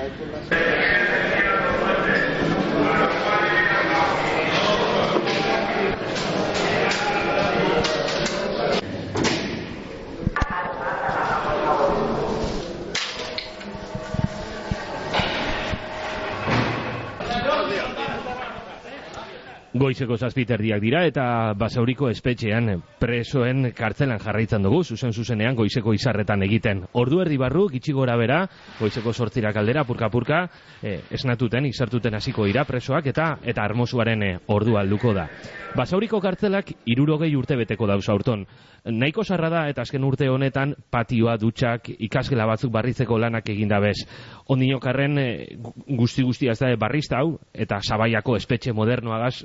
Right Goizeko zazpiterdiak dira eta basauriko espetxean presoen kartzelan jarraitzen dugu, zuzen zuzenean goizeko izarretan egiten. Ordu erdi barru, gitsi gora bera, goizeko sortzira kaldera, purka-purka, eh, esnatuten, izartuten hasiko dira presoak eta eta armosuaren eh, ordu alduko da. Basauriko kartzelak irurogei urte beteko dauz aurton. Naiko sarra da eta azken urte honetan patioa, dutxak, ikasgela batzuk barritzeko lanak eginda bez. Ondinokarren eh, guzti-guztia ez da barrizta hau eta sabaiako espetxe modernoagaz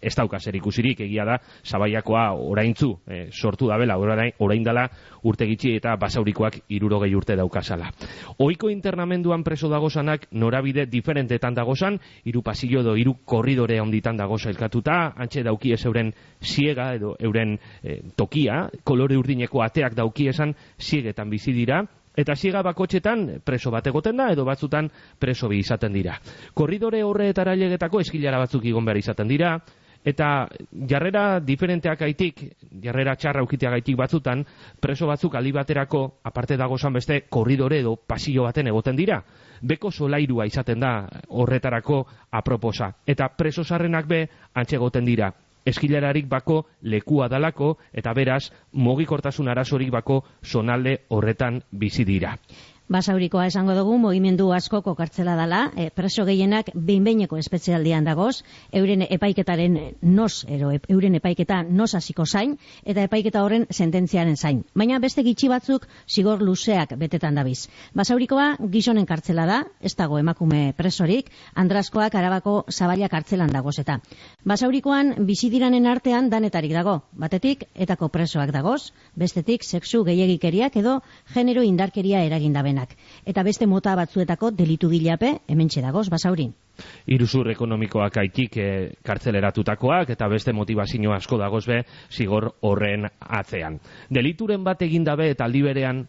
ez dauka zer ikusirik egia da sabaiakoa oraintzu e, sortu dabela orain, orain dela urte gitxi eta basaurikoak irurogei urte daukazala. Oiko internamenduan preso dagozanak norabide diferentetan dagozan, hiru pasillo edo hiru korridore onditan dagoza elkatuta, antxe dauki ez euren siega edo euren e, tokia, kolore urdineko ateak dauki esan siegetan bizi dira, Eta siga bakotxetan preso bat egoten da, edo batzutan preso bi izaten dira. Korridore horretara legetako eskilara batzuk igon behar izaten dira, eta jarrera diferenteak gaitik, jarrera txarra ukitea gaitik batzutan, preso batzuk aldi baterako, aparte dago beste, korridore edo pasillo baten egoten dira. Beko solairua izaten da horretarako aproposa. Eta preso sarrenak be, antxe egoten dira. Eskilerarik bako lekua dalako, eta beraz, mogikortasun arazorik bako sonalde horretan bizi dira. Basaurikoa esango dugu, mogimendu askoko kartzela dala, e, preso gehienak behinbeineko espezialdian dagoz, euren epaiketaren nos, ero, euren epaiketa nos hasiko zain, eta epaiketa horren sententziaren zain. Baina beste gitxi batzuk zigor luzeak betetan dabiz. Basaurikoa gizonen kartzela da, ez dago emakume presorik, andraskoak arabako zabaila kartzelan dagoz eta. Basaurikoan bizidiranen artean danetarik dago, batetik etako presoak dagoz, bestetik sexu gehiagikeriak edo genero indarkeria eragindaben Eta beste mota batzuetako delitu gilape hemen dagoz basaurin. Iruzur ekonomikoak aitik e, kartzeleratutakoak eta beste motivazio asko dagoz be zigor horren atzean. Delituren bat egin dabe eta aldi berean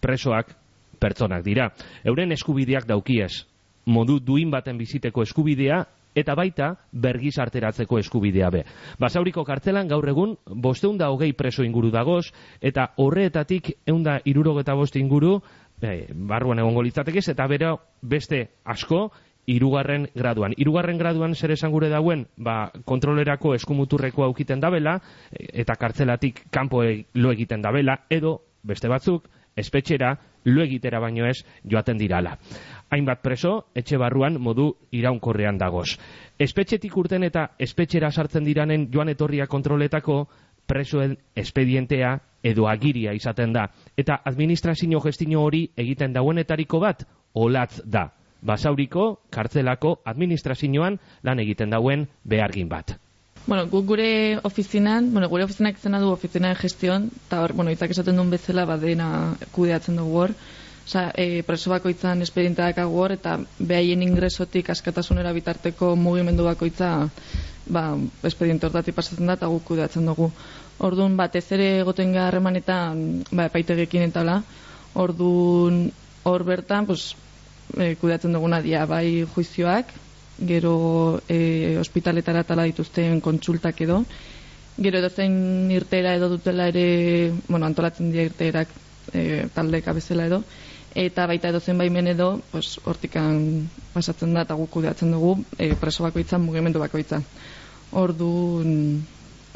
presoak pertsonak dira. Euren eskubideak daukiez, modu duin baten biziteko eskubidea eta baita bergiz arteratzeko eskubidea be. Basauriko kartzelan gaur egun bosteunda hogei preso inguru dagoz eta horreetatik eunda irurogeta boste inguru e, barruan egongo litzatekez, eta bero beste asko, irugarren graduan. Irugarren graduan zer esan gure dauen, ba, kontrolerako eskumuturreko aukiten dabela, eta kartzelatik kanpo e, lo egiten dabela, edo beste batzuk, espetxera, lo egitera baino ez, joaten dirala. Hainbat preso, etxe barruan modu iraunkorrean dagoz. Espetxetik urten eta espetxera sartzen diranen joan etorria kontroletako, presoen espedientea edo agiria izaten da. Eta administrazio gestino hori egiten dauenetariko bat, olatz da. Basauriko, kartzelako, administrazioan lan egiten dauen behargin bat. Bueno, guk gure ofizinan, bueno, gure ofizinak izena du ofizina de eta hor, bueno, itzak esaten duen bezala, badena kudeatzen dugu hor. Osa, e, preso bakoitzan espedienteak hor, eta behaien ingresotik askatasunera bitarteko mugimendu bakoitza ba, espediente hortati pasatzen da eta guk kudeatzen dugu. Orduan batez ere egoten gara harremanetan ba, epaitegekin eta la, orduan hor bertan pues, e, kudeatzen duguna dia bai juizioak, gero e, ospitaletara tala dituzten kontsultak edo, gero edo zein irtera edo dutela ere, bueno, antolatzen dira irterak e, taldeka bezala edo, eta baita edo zen baimen edo, pues, hortikan pasatzen da eta guk kudeatzen dugu e, preso bakoitzan, mugimendu bakoitzan. Orduan,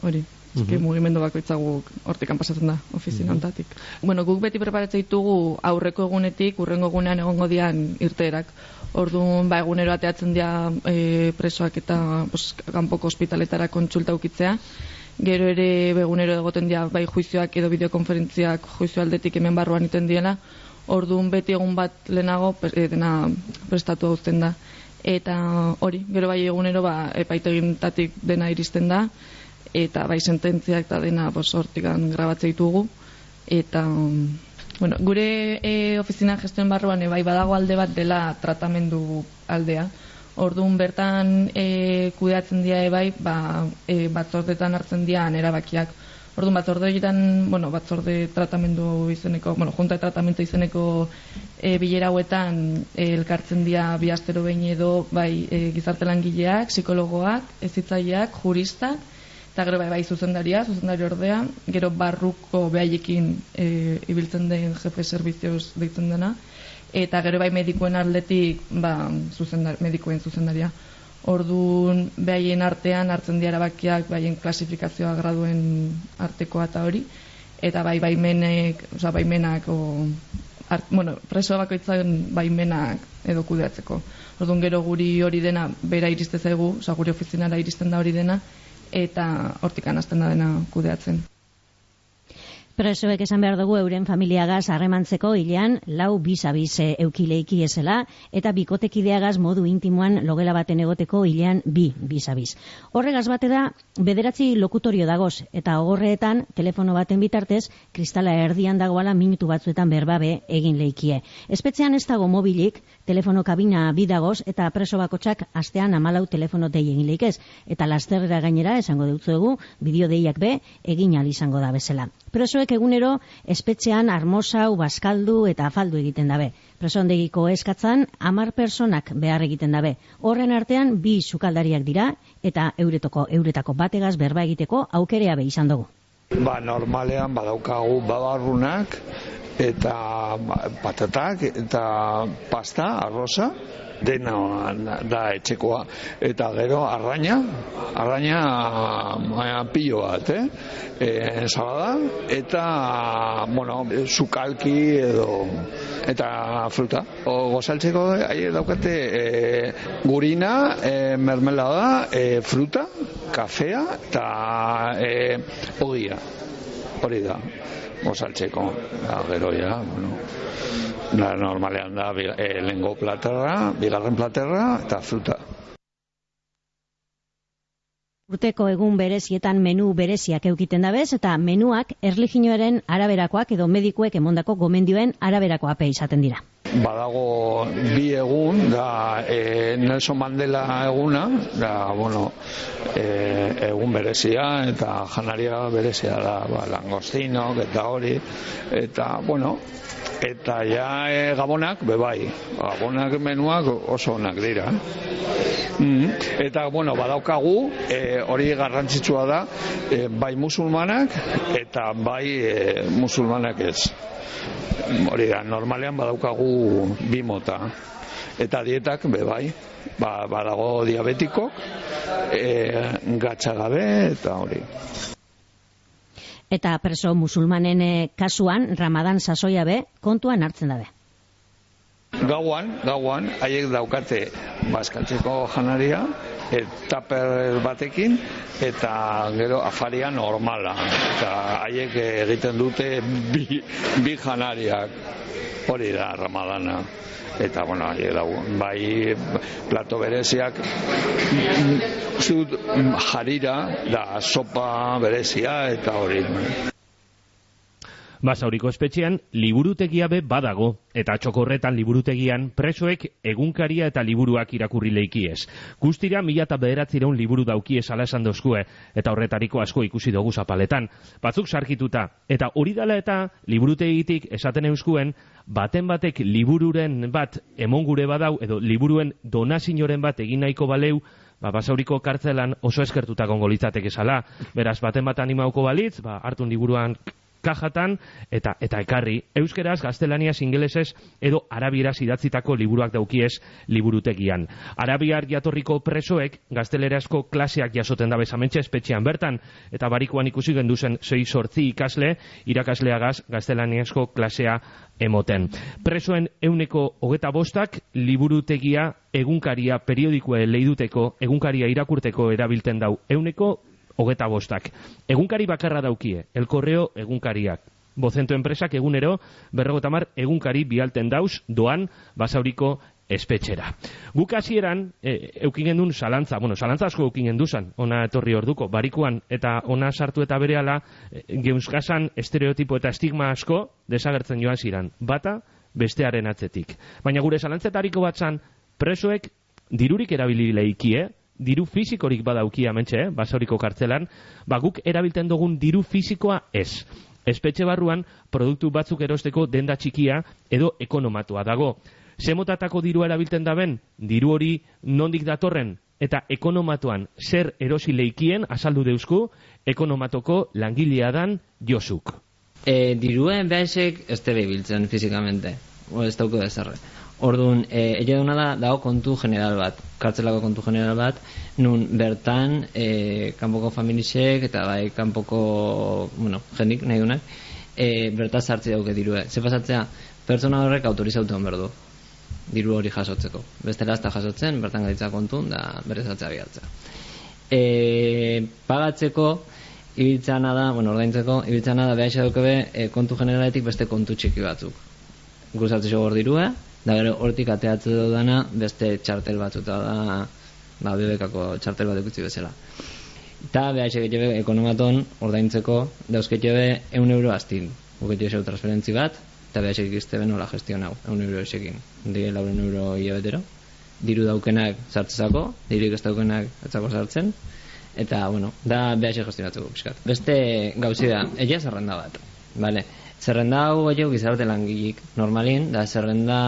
hori, mm -hmm. mugimendu bakoitza guk hortikan pasatzen da, ofizina mm -hmm. Bueno, guk beti preparatzen ditugu aurreko egunetik, urrengo egunean egongo dian irteerak. Orduan, ba, egunero ateatzen dira e, presoak eta pues, kanpoko ospitaletara kontsulta ukitzea. Gero ere begunero egoten dira bai juizioak edo bideokonferentziak juizio aldetik hemen barruan iten diena. Orduan beti egun bat lehenago e, dena prestatu hauzten da. Eta hori, gero bai egunero ba, epaitegintatik dena iristen da, eta bai sententziak eta dena bos, hortikan grabatzea ditugu, eta bueno, gure e, ofizina gestioen barruan e, bai badago alde bat dela tratamendu aldea, Orduan bertan e, kudeatzen dira e, bai, ba, e, batzordetan hartzen dira erabakiak. Orduan batzorde egiten, bueno, batzorde tratamendu izeneko, bueno, junta tratamendu izeneko e, bilera hauetan e, elkartzen dira bi astero behin edo bai e, gizarte langileak, psikologoak, ezitzaileak, juristak, eta gero bai, bai zuzendaria, zuzendari ordea, gero barruko behaiekin e, ibiltzen den jefe servizioz deitzen dena, eta gero bai medikuen atletik ba, zuzendar, medikuen zuzendaria. Orduan, behaien artean hartzen dira bakiak behaien klasifikazioa graduen artekoa eta hori, eta bai baimenek, oza, baimenak, o, art, bueno, preso bakoitzaren baimenak edo kudeatzeko. Orduan, gero guri hori dena bera iriste zaigu, oza, guri ofizinara iristen da hori dena, eta hortikan hasten da dena kudeatzen. Presoek esan behar dugu euren familiagaz harremantzeko hilean lau bizabiz eukileiki esela eta bikotekideagaz modu intimoan logela baten egoteko hilean bi bizabiz. Horregaz bate da, bederatzi lokutorio dagoz eta ogorreetan telefono baten bitartez kristala erdian dagoala minutu batzuetan berbabe egin leikie. Espetzean ez dago mobilik, telefono kabina bidagoz eta preso bakotxak astean amalau telefono dei egin leikez. Eta lasterrera gainera esango dutzuegu, bideo deiak be egin izango da bezala. Presoek egunero espetxean armosau, baskaldu eta afaldu egiten dabe. Presondegiko eskatzan, amar personak behar egiten dabe. Horren artean, bi sukaldariak dira eta euretoko euretako bategaz berba egiteko aukerea be izan dugu. Ba, normalean badaukagu babarrunak eta patatak eta pasta, arroza, dena da etxekoa. Eta gero arraina arraina maia pilo bat eh? e, salada eta bueno, sukalki edo eta fruta. O, gozaltzeko ahi daukate e, gurina e, mermelada e, fruta kafea eta e, ogia hori da gozaltzeko gero ja bueno da, normalean da e, lengo platerra, bigarren platerra eta fruta. Urteko egun berezietan menu bereziak eukiten dabez eta menuak erlijinoaren araberakoak edo medikuek emondako gomendioen araberakoa izaten dira. Badago bi egun, da e, Nelson Mandela eguna, da, bueno, e, egun berezia eta janaria berezia da, ba, langostinok eta hori, eta, bueno, eta ja e, gabonak bebai gabonak menuak oso onak dira. Mm eta bueno badaukagu e, hori garrantzitsua da e, bai musulmanak eta bai e, musulmanak ez hori da normalean badaukagu bi mota eta dietak bebai ba, badago diabetiko e, gatxagabe eta hori eta preso musulmanen eh, kasuan Ramadan sasoia be kontuan hartzen dabe. Gauan, gauan, haiek daukate baskaltzeko janaria, etaper batekin, eta gero afaria normala. Eta haiek egiten dute bi, bi janariak, hori da Ramadana. Eta bueno, bai plato bereziak zut jarira da sopa berezia eta hori Basauriko espetxean, liburutegia be badago, eta txokorretan liburutegian presoek egunkaria eta liburuak irakurri leikiez. Guztira, mila eta bederatzireun liburu daukiez ala esan dozkue, eta horretariko asko ikusi dugu zapaletan. Batzuk sarkituta, eta hori dela eta liburutegitik esaten euskuen, baten batek libururen bat emon gure badau, edo liburuen donazinoren bat egin nahiko baleu, ba, basauriko kartzelan oso eskertuta gongo litzateke esala. Beraz, baten bat animauko balitz, ba, hartun liburuan kajatan eta eta ekarri euskeraz gaztelaniaz ingelesez edo arabieraz idatzitako liburuak daukiez liburutegian arabiar jatorriko presoek gaztelerazko klaseak jasoten da bezamentxe espetxean bertan eta barikuan ikusi genduzen zei sortzi ikasle irakasleagaz gaztelaniazko klasea emoten. Presoen euneko hogeta bostak liburutegia egunkaria periodikoe leiduteko egunkaria irakurteko erabilten dau euneko hogeta bostak. Egunkari bakarra daukie, el korreo egunkariak. Bozento enpresak egunero, berrogotamar egunkari bialten dauz, doan, basauriko espetxera. Guk hasieran e, eukingen duen salantza, bueno, salantza asko eukingen duzan, ona etorri orduko, barikuan, eta ona sartu eta berehala, e, geuzkasan estereotipo eta estigma asko desagertzen joan ziran. Bata, bestearen atzetik. Baina gure salantzetariko batzan, presoek dirurik erabili diru fisikorik badauki amentxe, eh? basauriko kartzelan, ba guk erabilten dugun diru fisikoa ez. Espetxe barruan, produktu batzuk erosteko denda txikia edo ekonomatua dago. Semotatako dirua erabilten daben, diru hori nondik datorren, eta ekonomatuan zer erosi leikien azaldu deusku, ekonomatoko langilea dan Josuk. E, diruen behesek ez tebe biltzen fizikamente, o ez dauko da zerre. Orduan, e, ege duna da, dago kontu general bat, kartzelako kontu general bat, nun bertan, e, kanpoko familisek eta bai kanpoko, bueno, jendik nahi dunak, e, bertan sartzi dauke dirue. Ze pasatzea, pertsona horrek autorizautu hon berdu, diru hori jasotzeko. Bestela ez da jasotzen, bertan gaitza kontun, da berrezatzea bihartzea. E, pagatzeko, ibiltzana da, bueno, ordaintzeko, ibiltzana da, behar daukebe, e, kontu generaletik beste kontu txiki batzuk. Guzatze hor dirua, da gero hortik ateatze dudana beste txartel batzuta da ba, bebekako txartel bat ekutzi bezala. Eta behar jebe ekonomaton ordaintzeko dauzket jebe eun euro astin. Buket jebe transferentzi bat eta behar ikizte ben hola gestion hau eun euro esekin. Dige lauren euro hilabetero. Diru daukenak sartzezako dirik ez daukenak etzako sartzen. Eta bueno, da behar gestionatzeko piskat. beste gauzi da, egia zerrenda bat vale Zerrenda hau gehiago gizarte langilik normalin, da zerrenda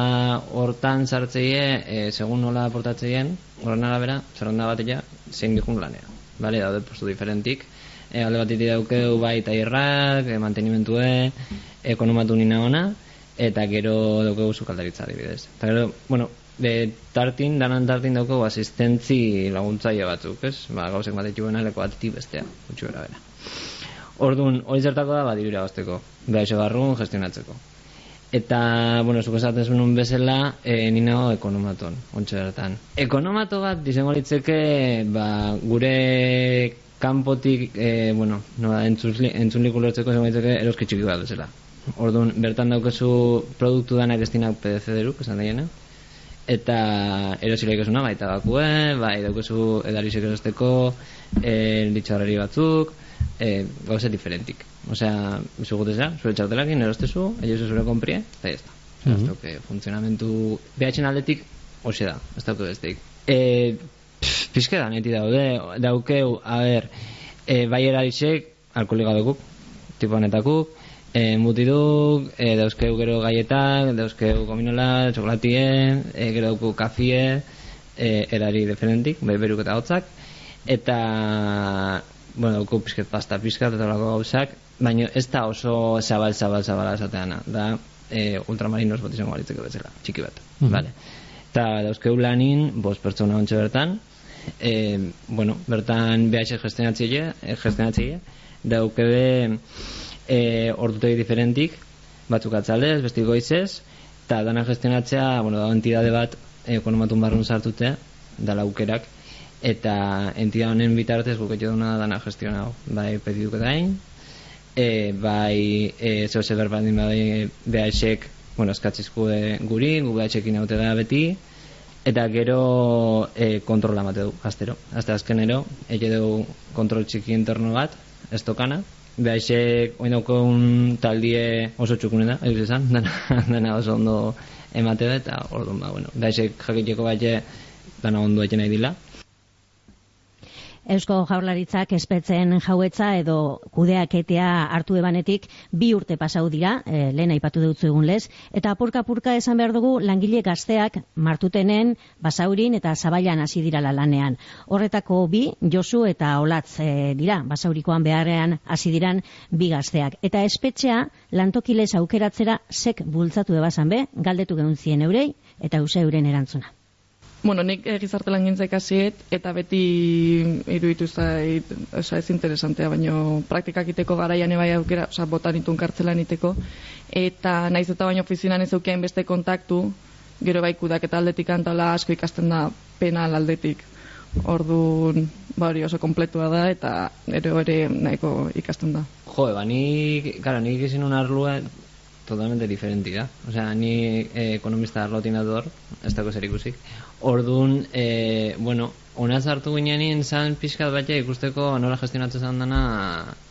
hortan sartzeie, e, segun nola aportatzeien, horren arabera, zerrenda bat ega, zein dihun lanea. Bale, daude postu diferentik. E, alde bat daukeu bai taierrak, e, mantenimentue, ekonomatu nina ona, eta gero daukeu zukaldaritza adibidez. Eta gero, bueno, de tartin, danan tartin daukeu asistentzi laguntzaile batzuk, ez? Ba, gauzek bat etxuena leko bat bestea, utxu bera bera. Orduan, hori zertako da, badirura gazteko. Gaixo barrun gestionatzeko. Eta, bueno, zuko esaten zuen bezala, e, nina ekonomaton, ontsa bertan. Ekonomato bat, dizengo litzeke, ba, gure kanpotik, e, bueno, no, entzun liku lortzeko zengo litzeke, eroski txiki bat bezala. Orduan, bertan daukezu produktu danak estinak PDC deruk, esan daiena. Eta erosileik esuna, baita bakue, bai, daukezu edarisek erosteko, e, litxarrari batzuk, e, gauze diferentik. Osea, bizu gutezea, zure txartelakin, erostezu, egin zure komprie, eta ez da. Osea, mm -hmm. funtzionamentu behatzen aldetik, hoxe da, ez dauke bestik. E, pizke da, neti daude, daukeu, a ber, e, bai erarisek, alkoholiga dukuk, tipo honetakuk, e, mutiduk, e, dauzkeu gero gaietak, dauzkeu gominola, txokolatie, e, gero daukuk kafie, e, erari diferentik, bai beruk eta hotzak, eta bueno, dauko pizket pasta pizkat eta lako gauzak, baina ez da oso zabal, zabal, zabal esateana, da e, ultramarinos bat izango balitzeko bezala, txiki bat, mm vale. Eta dauzkeu lanin, bost pertsona ontsa bertan, e, bueno, bertan BH gestionatzeie, e, gestionatzeie, daukebe e, ordutegi diferentik, batzuk atzalez, besti goizez, eta dana gestionatzea, bueno, da entidade bat, ekonomatun barrun sartute, da laukerak, eta entidad honen bitartez guketxo duna dana gestionau bai pediduk edain e, bai e, zeu zeber bandin bai BHek bueno, eskatzizku guri, gu BHekin haute da beti. Eta gero e, kontrola mate du, astero. Azte azkenero, eke du kontrol txiki interno bat, ez tokana. BHek oin dauko un taldie oso txukune da, egiz esan dana, dana oso ondo emate da eta orduan ba, bueno, BHek jakiteko bat dana ondo eken nahi dila Eusko Jaurlaritzak espetzen jauetza edo kudeaketea hartu ebanetik bi urte pasau dira, e, lehen aipatu dutzu egun lez, eta apurka-apurka esan behar dugu langile gazteak martutenen, basaurin eta zabailan hasi dira lanean. Horretako bi, Josu eta Olatz e, dira, basaurikoan beharrean hasi diran bi gazteak. Eta espetxea lantokilez aukeratzera sek bultzatu ebazan be, galdetu gehuntzien eurei eta use euren erantzuna. Bueno, nik gizarte lan gintza eta beti iruditu zait, oza, ez interesantea, baino praktikak iteko garaian ebai aukera, oza, botan itun kartzelan iteko, eta naiz eta baino ofizinan ez aukean beste kontaktu, gero bai kudak eta aldetik antala asko ikasten da penal aldetik. Orduan, ba hori oso kompletua da, eta ere ere nahiko ikasten da. Jo, eba, nik, gara, nik izin arlua totalmente diferenti da. Osea, ni eh, ekonomista arlotin ador, ez dago zer ikusik. Orduan, e, bueno, ona sartu ginean zan pixkat bat ikusteko nola gestionatzen zan dana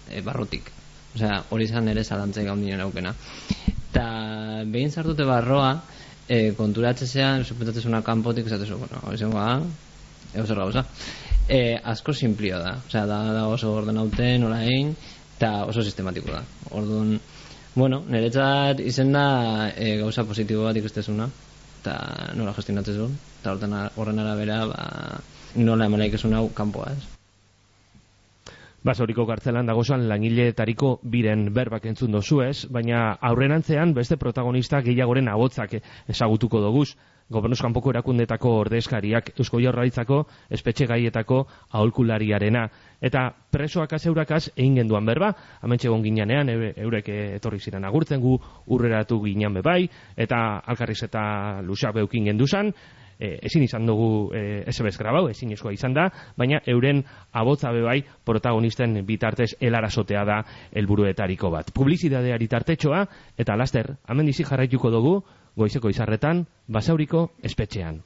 e, barrotik. Osea, hori zan ere zalantzei gaun dinen aukena. Ta behin sartute barroa, e, konturatzen zean, supetatzen zuna kanpotik, esatzen bueno, hori zengoa, ego zer gauza. E, asko simplio da, osea, da, da oso ordenauten, orain, eta oso sistematiko da. Orduan, bueno, niretzat izen da e, gauza positibo bat ikustezuna, eta nola gestionatzen eta horren, arabera, ba, nola emalaik esun hau kanpoa, ez? Basoriko kartzelan dagozan langileetariko biren berbak entzun dozu ez, baina aurrenantzean beste protagonista gehiagoren abotzak ezagutuko doguz. Gobernuz kanpoko erakundetako ordezkariak Eusko Jaurlaritzako espetxe gaietako aholkulariarena. Eta presoak azeurakaz egin genduan berba, amentxe gon ginean, eurek etorri ziren agurtzen gu, urreratu ginean bebai, eta alkarriz eta lusak beukin genduzan, e, ezin izan dugu e, SBS grabau, ezin eskoa izan da, baina euren abotza bebai protagonisten bitartez elarasotea da helburuetariko bat. Publizidadeari tartetxoa, eta laster, hemen dizi jarraituko dugu, goizeko izarretan, basauriko espetxean.